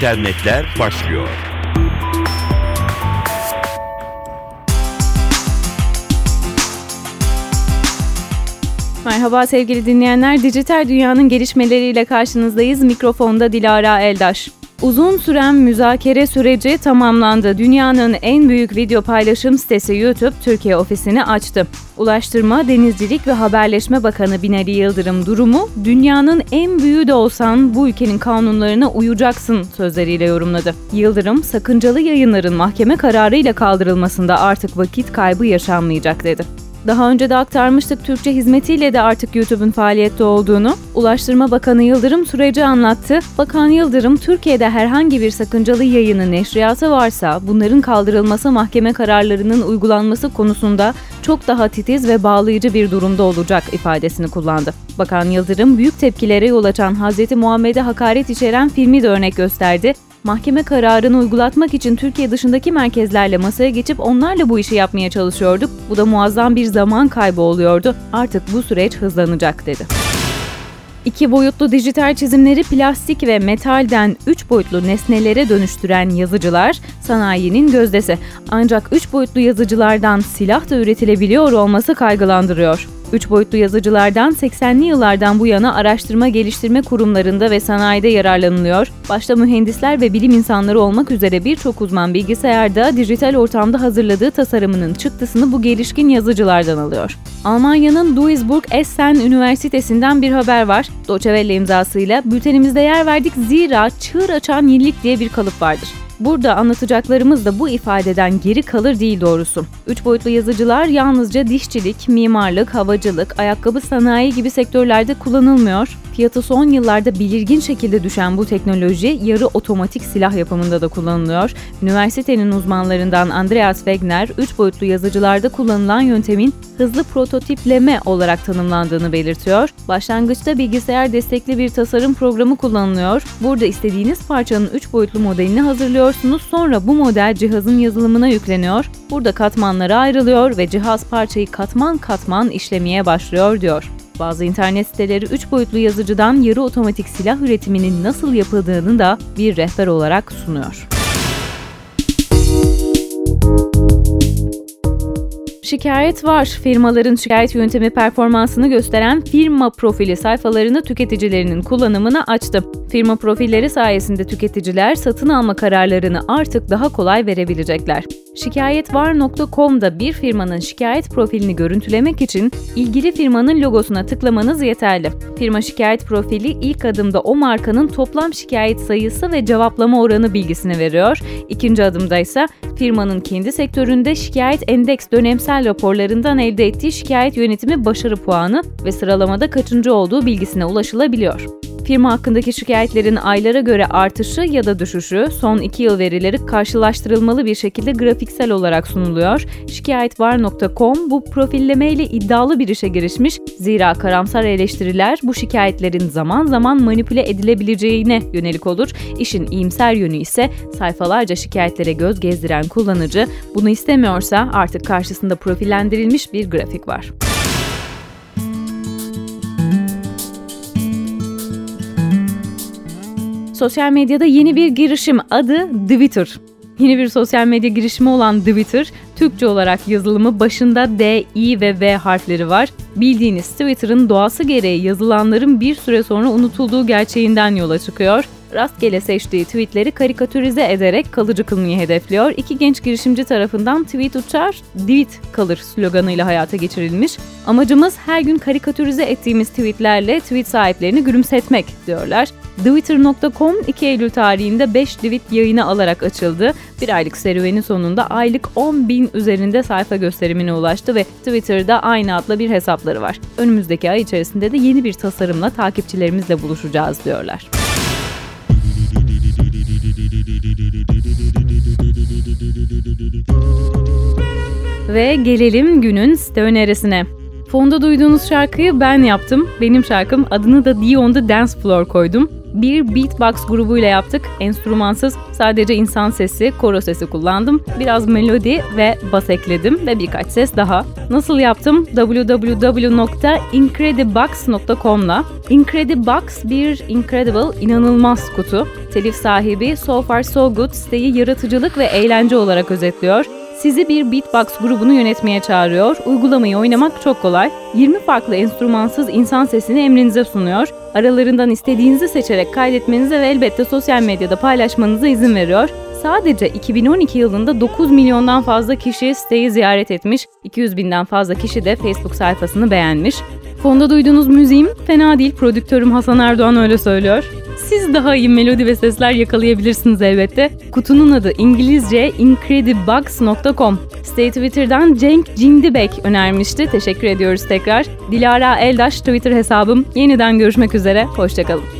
internetler başlıyor. Merhaba sevgili dinleyenler, dijital dünyanın gelişmeleriyle karşınızdayız. Mikrofonda Dilara Eldaş. Uzun süren müzakere süreci tamamlandı. Dünyanın en büyük video paylaşım sitesi YouTube Türkiye ofisini açtı. Ulaştırma, Denizcilik ve Haberleşme Bakanı Binali Yıldırım durumu, dünyanın en büyüğü de olsan bu ülkenin kanunlarına uyacaksın sözleriyle yorumladı. Yıldırım, sakıncalı yayınların mahkeme kararıyla kaldırılmasında artık vakit kaybı yaşanmayacak dedi. Daha önce de aktarmıştık Türkçe hizmetiyle de artık YouTube'un faaliyette olduğunu. Ulaştırma Bakanı Yıldırım süreci anlattı. Bakan Yıldırım, Türkiye'de herhangi bir sakıncalı yayının neşriyatı varsa bunların kaldırılması mahkeme kararlarının uygulanması konusunda çok daha titiz ve bağlayıcı bir durumda olacak ifadesini kullandı. Bakan Yıldırım büyük tepkilere yol açan Hz. Muhammed'e hakaret içeren filmi de örnek gösterdi mahkeme kararını uygulatmak için Türkiye dışındaki merkezlerle masaya geçip onlarla bu işi yapmaya çalışıyorduk. Bu da muazzam bir zaman kaybı oluyordu. Artık bu süreç hızlanacak dedi. İki boyutlu dijital çizimleri plastik ve metalden üç boyutlu nesnelere dönüştüren yazıcılar sanayinin gözdesi. Ancak üç boyutlu yazıcılardan silah da üretilebiliyor olması kaygılandırıyor. Üç boyutlu yazıcılardan 80'li yıllardan bu yana araştırma geliştirme kurumlarında ve sanayide yararlanılıyor. Başta mühendisler ve bilim insanları olmak üzere birçok uzman bilgisayarda dijital ortamda hazırladığı tasarımının çıktısını bu gelişkin yazıcılardan alıyor. Almanya'nın Duisburg Essen Üniversitesi'nden bir haber var. Doçevelle imzasıyla bültenimizde yer verdik zira çığır açan yenilik diye bir kalıp vardır. Burada anlatacaklarımız da bu ifadeden geri kalır değil doğrusu. Üç boyutlu yazıcılar yalnızca dişçilik, mimarlık, havacılık, ayakkabı sanayi gibi sektörlerde kullanılmıyor. Fiyatı son yıllarda belirgin şekilde düşen bu teknoloji yarı otomatik silah yapımında da kullanılıyor. Üniversitenin uzmanlarından Andreas Wegner, üç boyutlu yazıcılarda kullanılan yöntemin hızlı prototipleme olarak tanımlandığını belirtiyor. Başlangıçta bilgisayar destekli bir tasarım programı kullanılıyor. Burada istediğiniz parçanın üç boyutlu modelini hazırlıyorsunuz. Sonra bu model cihazın yazılımına yükleniyor. Burada katmanlara ayrılıyor ve cihaz parçayı katman katman işlemeye başlıyor diyor. Bazı internet siteleri 3 boyutlu yazıcıdan yarı otomatik silah üretiminin nasıl yapıldığını da bir rehber olarak sunuyor. Şikayet var. Firmaların şikayet yöntemi performansını gösteren firma profili sayfalarını tüketicilerinin kullanımına açtı. Firma profilleri sayesinde tüketiciler satın alma kararlarını artık daha kolay verebilecekler. Şikayetvar.com'da bir firmanın şikayet profilini görüntülemek için ilgili firmanın logosuna tıklamanız yeterli. Firma şikayet profili ilk adımda o markanın toplam şikayet sayısı ve cevaplama oranı bilgisini veriyor. İkinci adımda ise firmanın kendi sektöründe şikayet endeks dönemsel raporlarından elde ettiği şikayet yönetimi başarı puanı ve sıralamada kaçıncı olduğu bilgisine ulaşılabiliyor. Firma hakkındaki şikayetlerin aylara göre artışı ya da düşüşü son 2 yıl verileri karşılaştırılmalı bir şekilde grafiksel olarak sunuluyor. Şikayetvar.com bu profilleme ile iddialı bir işe girişmiş. Zira karamsar eleştiriler bu şikayetlerin zaman zaman manipüle edilebileceğine yönelik olur. İşin iyimser yönü ise sayfalarca şikayetlere göz gezdiren kullanıcı bunu istemiyorsa artık karşısında profillendirilmiş bir grafik var. Sosyal medyada yeni bir girişim adı Twitter. Yeni bir sosyal medya girişimi olan Twitter, Türkçe olarak yazılımı başında D, I ve V harfleri var. Bildiğiniz Twitter'ın doğası gereği yazılanların bir süre sonra unutulduğu gerçeğinden yola çıkıyor rastgele seçtiği tweetleri karikatürize ederek kalıcı kılmayı hedefliyor. İki genç girişimci tarafından tweet uçar, tweet kalır sloganıyla hayata geçirilmiş. Amacımız her gün karikatürize ettiğimiz tweetlerle tweet sahiplerini gülümsetmek diyorlar. Twitter.com 2 Eylül tarihinde 5 tweet yayına alarak açıldı. Bir aylık serüvenin sonunda aylık 10 bin üzerinde sayfa gösterimine ulaştı ve Twitter'da aynı adla bir hesapları var. Önümüzdeki ay içerisinde de yeni bir tasarımla takipçilerimizle buluşacağız diyorlar. Ve gelelim günün site önerisine. Fonda duyduğunuz şarkıyı ben yaptım. Benim şarkım adını da Dion'da Dance Floor koydum. Bir beatbox grubuyla yaptık. Enstrümansız sadece insan sesi, koro sesi kullandım. Biraz melodi ve bas ekledim ve birkaç ses daha. Nasıl yaptım? www.incredibox.com'la. Incredibox bir incredible, inanılmaz kutu. Telif sahibi So Far So Good siteyi yaratıcılık ve eğlence olarak özetliyor. Sizi bir beatbox grubunu yönetmeye çağırıyor. Uygulamayı oynamak çok kolay. 20 farklı enstrümansız insan sesini emrinize sunuyor. Aralarından istediğinizi seçerek kaydetmenize ve elbette sosyal medyada paylaşmanıza izin veriyor. Sadece 2012 yılında 9 milyondan fazla kişi siteyi ziyaret etmiş, 200 binden fazla kişi de Facebook sayfasını beğenmiş. Fonda duyduğunuz müziğim fena değil, prodüktörüm Hasan Erdoğan öyle söylüyor. Siz daha iyi melodi ve sesler yakalayabilirsiniz elbette. Kutunun adı İngilizce incredibox.com. Siteyi Twitter'dan Cenk Cindibek önermişti. Teşekkür ediyoruz tekrar. Dilara Eldaş Twitter hesabım. Yeniden görüşmek üzere. Hoşçakalın.